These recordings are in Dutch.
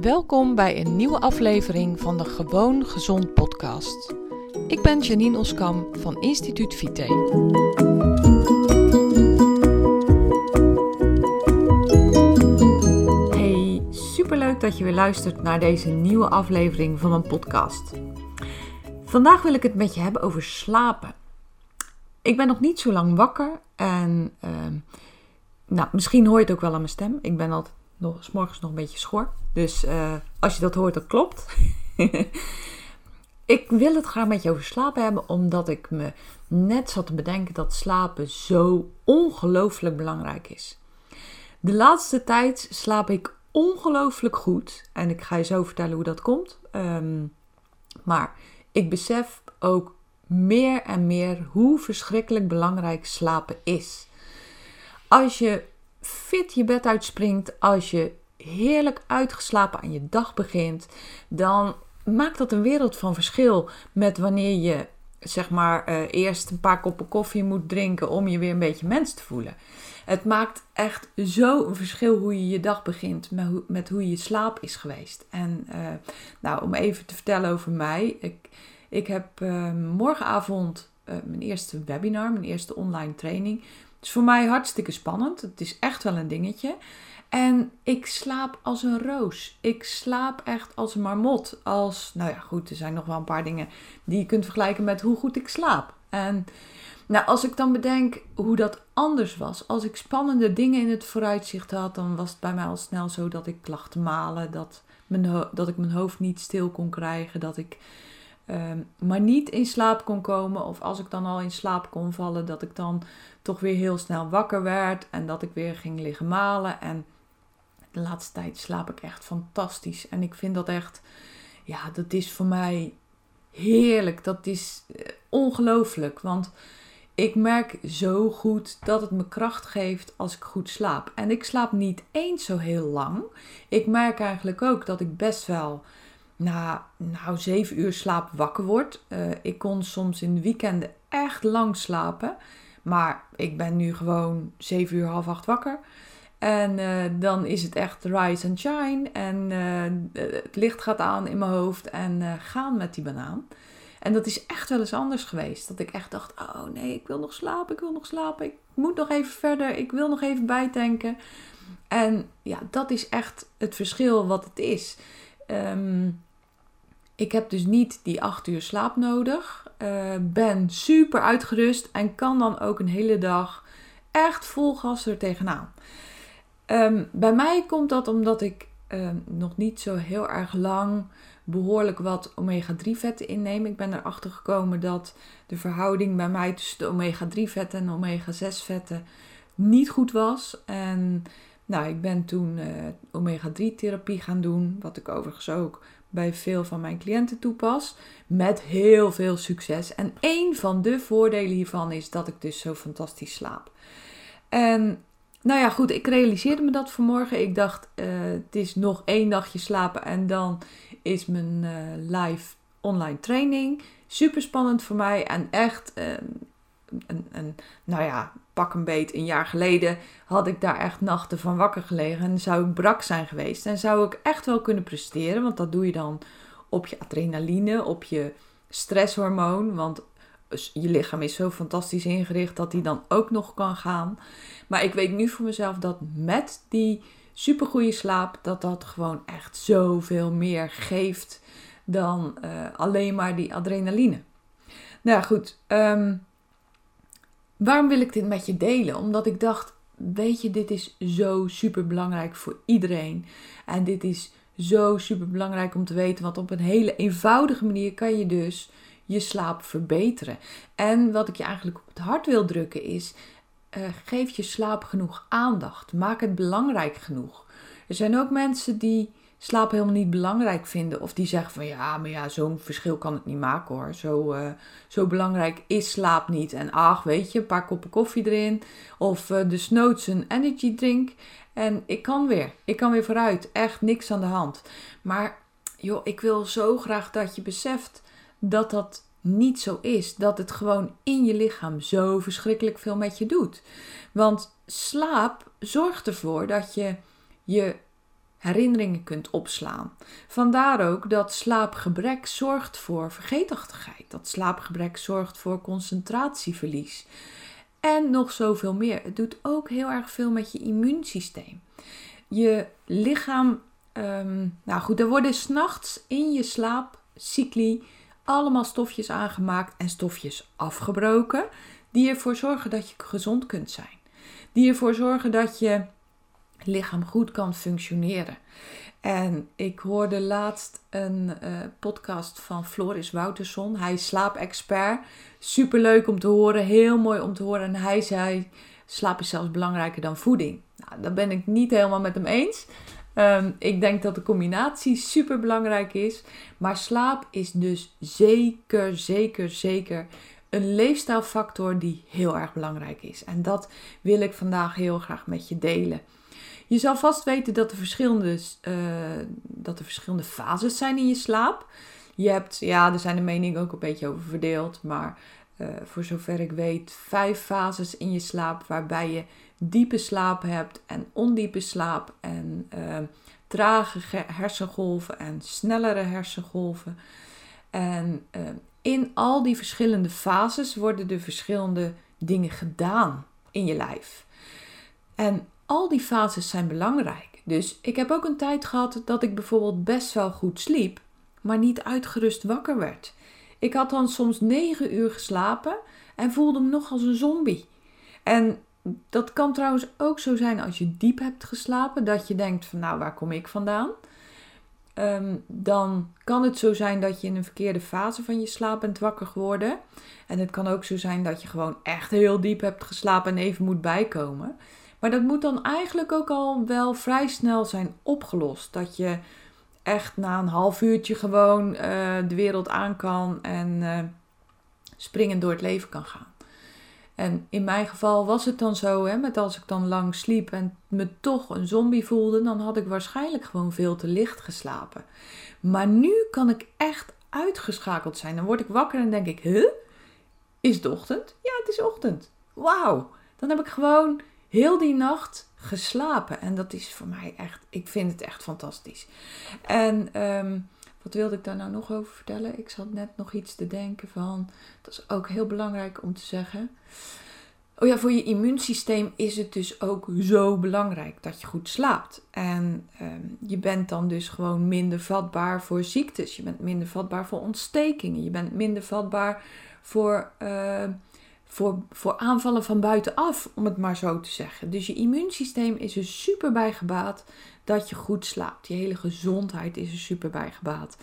Welkom bij een nieuwe aflevering van de Gewoon Gezond podcast. Ik ben Janine Oskam van Instituut Vite. Hey, superleuk dat je weer luistert naar deze nieuwe aflevering van mijn podcast. Vandaag wil ik het met je hebben over slapen. Ik ben nog niet zo lang wakker en ehm, nou, misschien hoor je het ook wel aan mijn stem. Ik ben altijd nog, s morgens nog een beetje schor. Dus uh, als je dat hoort, dat klopt. ik wil het graag met je over slapen hebben, omdat ik me net zat te bedenken dat slapen zo ongelooflijk belangrijk is. De laatste tijd slaap ik ongelooflijk goed. En ik ga je zo vertellen hoe dat komt. Um, maar ik besef ook meer en meer hoe verschrikkelijk belangrijk slapen is. Als je fit je bed uitspringt, als je heerlijk uitgeslapen aan je dag begint, dan maakt dat een wereld van verschil met wanneer je zeg maar uh, eerst een paar koppen koffie moet drinken om je weer een beetje mens te voelen. Het maakt echt zo een verschil hoe je je dag begint met, hoe, met hoe je slaap is geweest. En uh, nou, om even te vertellen over mij. Ik, ik heb uh, morgenavond mijn eerste webinar, mijn eerste online training is voor mij hartstikke spannend. Het is echt wel een dingetje. En ik slaap als een roos. Ik slaap echt als een marmot. Als, nou ja, goed, er zijn nog wel een paar dingen die je kunt vergelijken met hoe goed ik slaap. En nou, als ik dan bedenk hoe dat anders was. Als ik spannende dingen in het vooruitzicht had, dan was het bij mij al snel zo dat ik lag te malen. Dat, mijn dat ik mijn hoofd niet stil kon krijgen. Dat ik Ehm, maar niet in slaap kon komen. Of als ik dan al in slaap kon vallen, dat ik dan toch weer heel snel wakker werd. En dat ik weer ging liggen malen. En de laatste tijd slaap ik echt fantastisch. En ik vind dat echt, ja, dat is voor mij heerlijk. Dat is uh, ongelooflijk. Want ik merk zo goed dat het me kracht geeft als ik goed slaap. En ik slaap niet eens zo heel lang. Ik merk eigenlijk ook dat ik best wel na nou, zeven uur slaap wakker word. Uh, ik kon soms in de weekenden echt lang slapen. Maar ik ben nu gewoon zeven uur, half acht wakker. En uh, dan is het echt rise and shine. En uh, het licht gaat aan in mijn hoofd. En gaan met die banaan. En dat is echt wel eens anders geweest. Dat ik echt dacht: oh nee, ik wil nog slapen, ik wil nog slapen. Ik moet nog even verder, ik wil nog even bijtanken. En ja, dat is echt het verschil wat het is. Um, ik heb dus niet die 8 uur slaap nodig. Uh, ben super uitgerust en kan dan ook een hele dag echt vol gas er tegenaan. Um, bij mij komt dat omdat ik uh, nog niet zo heel erg lang behoorlijk wat omega-3 vetten inneem. Ik ben erachter gekomen dat de verhouding bij mij tussen de omega-3 vetten en omega-6 vetten niet goed was. En nou, ik ben toen uh, omega-3 therapie gaan doen, wat ik overigens ook bij veel van mijn cliënten toepas. Met heel veel succes. En een van de voordelen hiervan is dat ik dus zo fantastisch slaap. En nou ja, goed, ik realiseerde me dat vanmorgen. Ik dacht, uh, het is nog één dagje slapen en dan is mijn uh, live online training. Super spannend voor mij en echt uh, een, nou ja, pak een beet, een jaar geleden had ik daar echt nachten van wakker gelegen. En zou ik brak zijn geweest. En zou ik echt wel kunnen presteren. Want dat doe je dan op je adrenaline, op je stresshormoon. Want je lichaam is zo fantastisch ingericht dat die dan ook nog kan gaan. Maar ik weet nu voor mezelf dat met die supergoeie slaap, dat dat gewoon echt zoveel meer geeft dan uh, alleen maar die adrenaline. Nou goed. Um, Waarom wil ik dit met je delen? Omdat ik dacht, weet je, dit is zo super belangrijk voor iedereen. En dit is zo super belangrijk om te weten, want op een hele eenvoudige manier kan je dus je slaap verbeteren. En wat ik je eigenlijk op het hart wil drukken is, uh, geef je slaap genoeg aandacht. Maak het belangrijk genoeg. Er zijn ook mensen die slaap helemaal niet belangrijk vinden. Of die zeggen van ja, maar ja, zo'n verschil kan het niet maken hoor. Zo, uh, zo belangrijk is slaap niet. En ach, weet je, een paar koppen koffie erin. Of uh, de snoots een energy drink. En ik kan weer. Ik kan weer vooruit. Echt niks aan de hand. Maar joh, ik wil zo graag dat je beseft dat dat niet zo is. Dat het gewoon in je lichaam zo verschrikkelijk veel met je doet. Want slaap zorgt ervoor dat je je herinneringen kunt opslaan. Vandaar ook dat slaapgebrek zorgt voor vergeetachtigheid. Dat slaapgebrek zorgt voor concentratieverlies. En nog zoveel meer. Het doet ook heel erg veel met je immuunsysteem. Je lichaam, um, nou goed, er worden s'nachts in je slaapcycli allemaal stofjes aangemaakt en stofjes afgebroken. Die ervoor zorgen dat je gezond kunt zijn. Die ervoor zorgen dat je lichaam goed kan functioneren. En ik hoorde laatst een uh, podcast van Floris Wouterson. Hij is slaapexpert. Super leuk om te horen, heel mooi om te horen. En hij zei: slaap is zelfs belangrijker dan voeding. Nou, daar ben ik niet helemaal met hem eens. Um, ik denk dat de combinatie super belangrijk is. Maar slaap is dus zeker, zeker, zeker een leefstijlfactor die heel erg belangrijk is. En dat wil ik vandaag heel graag met je delen. Je zal vast weten dat er verschillende, uh, dat er verschillende fases zijn in je slaap. Je hebt, ja, er zijn de meningen ook een beetje over verdeeld, maar uh, voor zover ik weet, vijf fases in je slaap waarbij je diepe slaap hebt en ondiepe slaap en uh, trage hersengolven en snellere hersengolven. En in al die verschillende fases worden er verschillende dingen gedaan in je lijf. En al die fases zijn belangrijk. Dus ik heb ook een tijd gehad dat ik bijvoorbeeld best wel goed sliep, maar niet uitgerust wakker werd. Ik had dan soms 9 uur geslapen en voelde me nog als een zombie. En dat kan trouwens ook zo zijn als je diep hebt geslapen, dat je denkt van nou waar kom ik vandaan? Um, dan kan het zo zijn dat je in een verkeerde fase van je slaap bent wakker geworden. En het kan ook zo zijn dat je gewoon echt heel diep hebt geslapen en even moet bijkomen. Maar dat moet dan eigenlijk ook al wel vrij snel zijn opgelost. Dat je echt na een half uurtje gewoon uh, de wereld aan kan en uh, springend door het leven kan gaan. En in mijn geval was het dan zo, hè, met als ik dan lang sliep en me toch een zombie voelde, dan had ik waarschijnlijk gewoon veel te licht geslapen. Maar nu kan ik echt uitgeschakeld zijn. Dan word ik wakker en denk ik, huh? Is het ochtend? Ja, het is ochtend. Wauw. Dan heb ik gewoon heel die nacht geslapen. En dat is voor mij echt, ik vind het echt fantastisch. En um, wat wilde ik daar nou nog over vertellen? Ik zat net nog iets te denken van, dat is ook heel belangrijk om te zeggen. Oh ja, voor je immuunsysteem is het dus ook zo belangrijk dat je goed slaapt. En um, je bent dan dus gewoon minder vatbaar voor ziektes. Je bent minder vatbaar voor ontstekingen. Je bent minder vatbaar voor uh, voor, voor aanvallen van buitenaf, om het maar zo te zeggen. Dus je immuunsysteem is er super bij gebaat dat je goed slaapt. Je hele gezondheid is er super bij gebaat.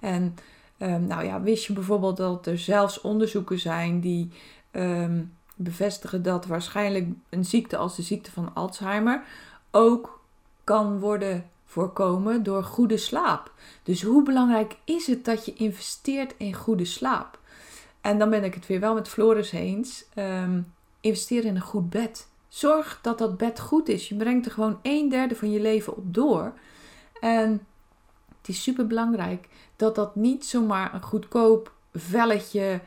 En um, nou ja, wist je bijvoorbeeld dat er zelfs onderzoeken zijn die um, bevestigen dat waarschijnlijk een ziekte als de ziekte van Alzheimer ook kan worden voorkomen door goede slaap. Dus hoe belangrijk is het dat je investeert in goede slaap? En dan ben ik het weer wel met Floris eens. Um, investeer in een goed bed. Zorg dat dat bed goed is. Je brengt er gewoon een derde van je leven op door. En het is super belangrijk dat dat niet zomaar een goedkoop velletje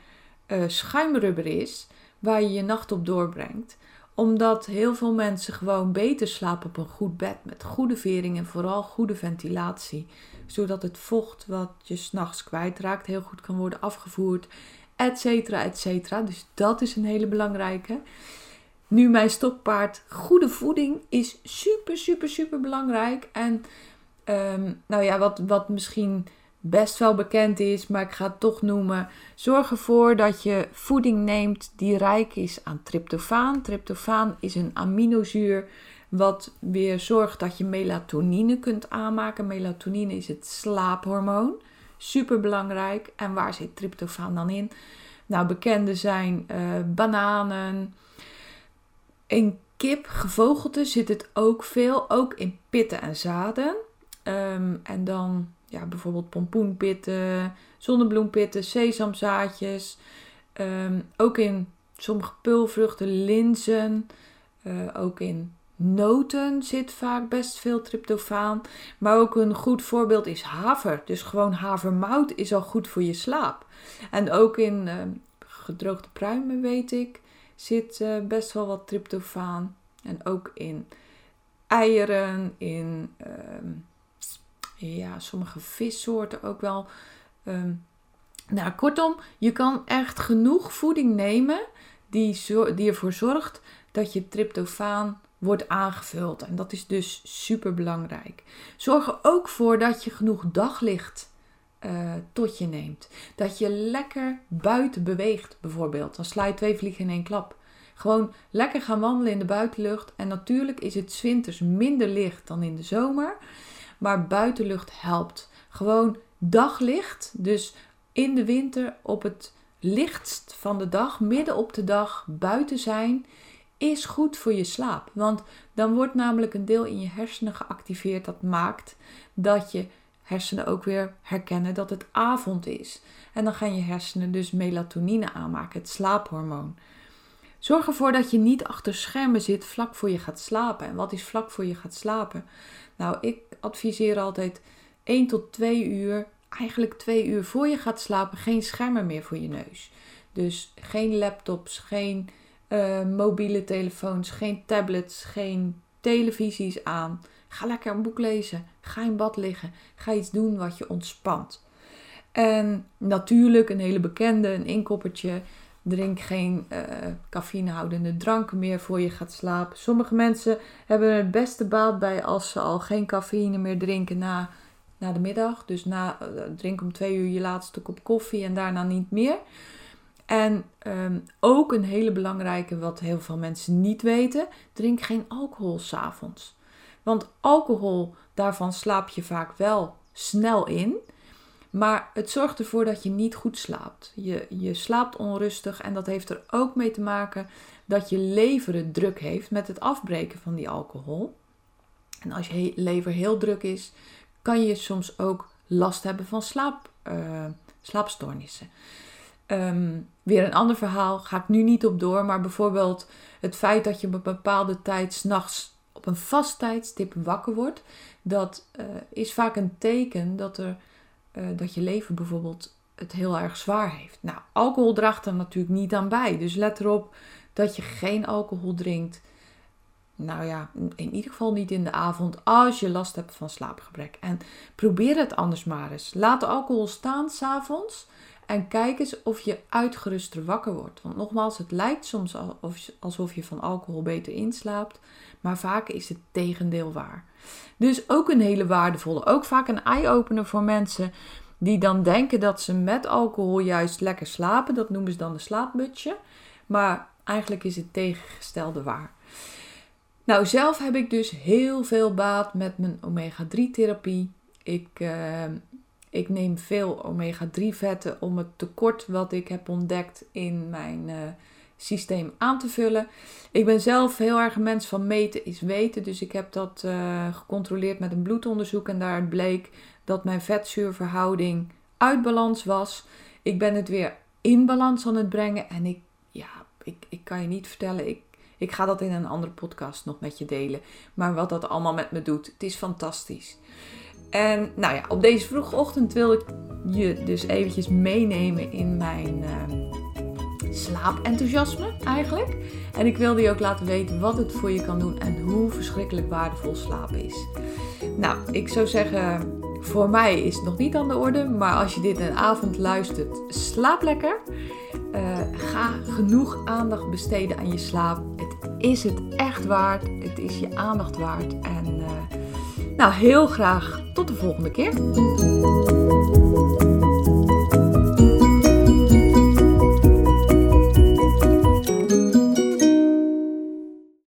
uh, schuimrubber is waar je je nacht op doorbrengt omdat heel veel mensen gewoon beter slapen op een goed bed met goede vering en vooral goede ventilatie. Zodat het vocht wat je s'nachts kwijtraakt heel goed kan worden afgevoerd etcetera, etcetera. Dus dat is een hele belangrijke. Nu mijn stokpaard, goede voeding is super, super, super belangrijk. En um, nou ja, wat, wat misschien best wel bekend is, maar ik ga het toch noemen. Zorg ervoor dat je voeding neemt die rijk is aan tryptofaan. Tryptofaan is een aminozuur wat weer zorgt dat je melatonine kunt aanmaken. Melatonine is het slaaphormoon. Super belangrijk. En waar zit tryptofaan dan in? Nou, bekende zijn uh, bananen. In kip, gevogelte, zit het ook veel. Ook in pitten en zaden. Um, en dan ja, bijvoorbeeld pompoenpitten, zonnebloempitten, sesamzaadjes. Um, ook in sommige pulvruchten, linzen. Uh, ook in noten zit vaak best veel tryptofaan. Maar ook een goed voorbeeld is haver. Dus gewoon havermout is al goed voor je slaap. En ook in uh, gedroogde pruimen, weet ik, zit uh, best wel wat tryptofaan. En ook in eieren, in uh, ja, sommige vissoorten ook wel. Ehm, nou, kortom, je kan echt genoeg voeding nemen die, die ervoor zorgt dat je tryptofaan wordt aangevuld. En dat is dus super belangrijk. Zorg er ook voor dat je genoeg daglicht uh, tot je neemt. Dat je lekker buiten beweegt, bijvoorbeeld. Dan sla je twee vliegen in één klap. Gewoon lekker gaan wandelen in de buitenlucht. En natuurlijk is het winters minder licht dan in de zomer. Maar buitenlucht helpt. Gewoon daglicht. Dus in de winter op het lichtst van de dag, midden op de dag, buiten zijn, is goed voor je slaap. Want dan wordt namelijk een deel in je hersenen geactiveerd dat maakt dat je hersenen ook weer herkennen dat het avond is. En dan gaan je hersenen dus melatonine aanmaken, het slaaphormoon. Zorg ervoor dat je niet achter schermen zit vlak voor je gaat slapen. En wat is vlak voor je gaat slapen? Nou, ik adviseer altijd 1 tot 2 uur, eigenlijk 2 uur voor je gaat slapen, geen schermen meer voor je neus. Dus geen laptops, geen uh, mobiele telefoons, geen tablets, geen televisies aan. Ga lekker een boek lezen. Ga in bad liggen. Ga iets doen wat je ontspant. En natuurlijk een hele bekende, een inkoppertje. Drink geen uh, cafeïnehoudende dranken meer voor je gaat slapen. Sommige mensen hebben er het beste baat bij als ze al geen cafeïne meer drinken na, na de middag. Dus na, uh, drink om twee uur je laatste kop koffie en daarna niet meer. En um, ook een hele belangrijke, wat heel veel mensen niet weten: drink geen alcohol s'avonds. Want alcohol, daarvan slaap je vaak wel snel in. Maar het zorgt ervoor dat je niet goed slaapt. Je, je slaapt onrustig en dat heeft er ook mee te maken dat je lever druk heeft met het afbreken van die alcohol. En als je lever heel druk is, kan je soms ook last hebben van slaap, uh, slaapstoornissen. Ehm, weer een ander verhaal, ga ik nu niet op door, maar bijvoorbeeld het feit dat je op een bepaalde tijd s'nachts op een vast tijdstip wakker wordt, dat uh, is vaak een teken dat, er, uh, dat je leven bijvoorbeeld het heel erg zwaar heeft. Nou, alcohol draagt er natuurlijk niet aan bij, dus let erop dat je geen alcohol drinkt. Nou ja, in ieder geval niet in de avond als je last hebt van slaapgebrek. En probeer het anders maar eens. Laat de alcohol staan s'avonds. En kijk eens of je uitgeruster wakker wordt. Want nogmaals, het lijkt soms alsof je van alcohol beter inslaapt. Maar vaak is het tegendeel waar. Dus ook een hele waardevolle. Ook vaak een eye-opener voor mensen die dan denken dat ze met alcohol juist lekker slapen. Dat noemen ze dan de slaapmutje. Maar eigenlijk is het tegengestelde waar. Nou, zelf heb ik dus heel veel baat met mijn omega-3 therapie. Ik uh, ik neem veel omega-3 vetten om het tekort wat ik heb ontdekt in mijn uh, systeem aan te vullen. Ik ben zelf heel erg een mens van meten is weten. Dus ik heb dat uh, gecontroleerd met een bloedonderzoek. En daaruit bleek dat mijn vetzuurverhouding uit balans was. Ik ben het weer in balans aan het brengen. En ik, ja, ik, ik kan je niet vertellen. Ik, ik ga dat in een andere podcast nog met je delen. Maar wat dat allemaal met me doet, het is fantastisch. En nou ja, op deze vroege ochtend wil ik je dus eventjes meenemen in mijn uh, slaapenthousiasme eigenlijk. En ik wilde je ook laten weten wat het voor je kan doen en hoe verschrikkelijk waardevol slapen is. Nou, ik zou zeggen, voor mij is het nog niet aan de orde, maar als je dit een avond luistert, slaap lekker. Uh, ga genoeg aandacht besteden aan je slaap. Het is het echt waard. Het is je aandacht waard. En uh, nou, heel graag tot de volgende keer.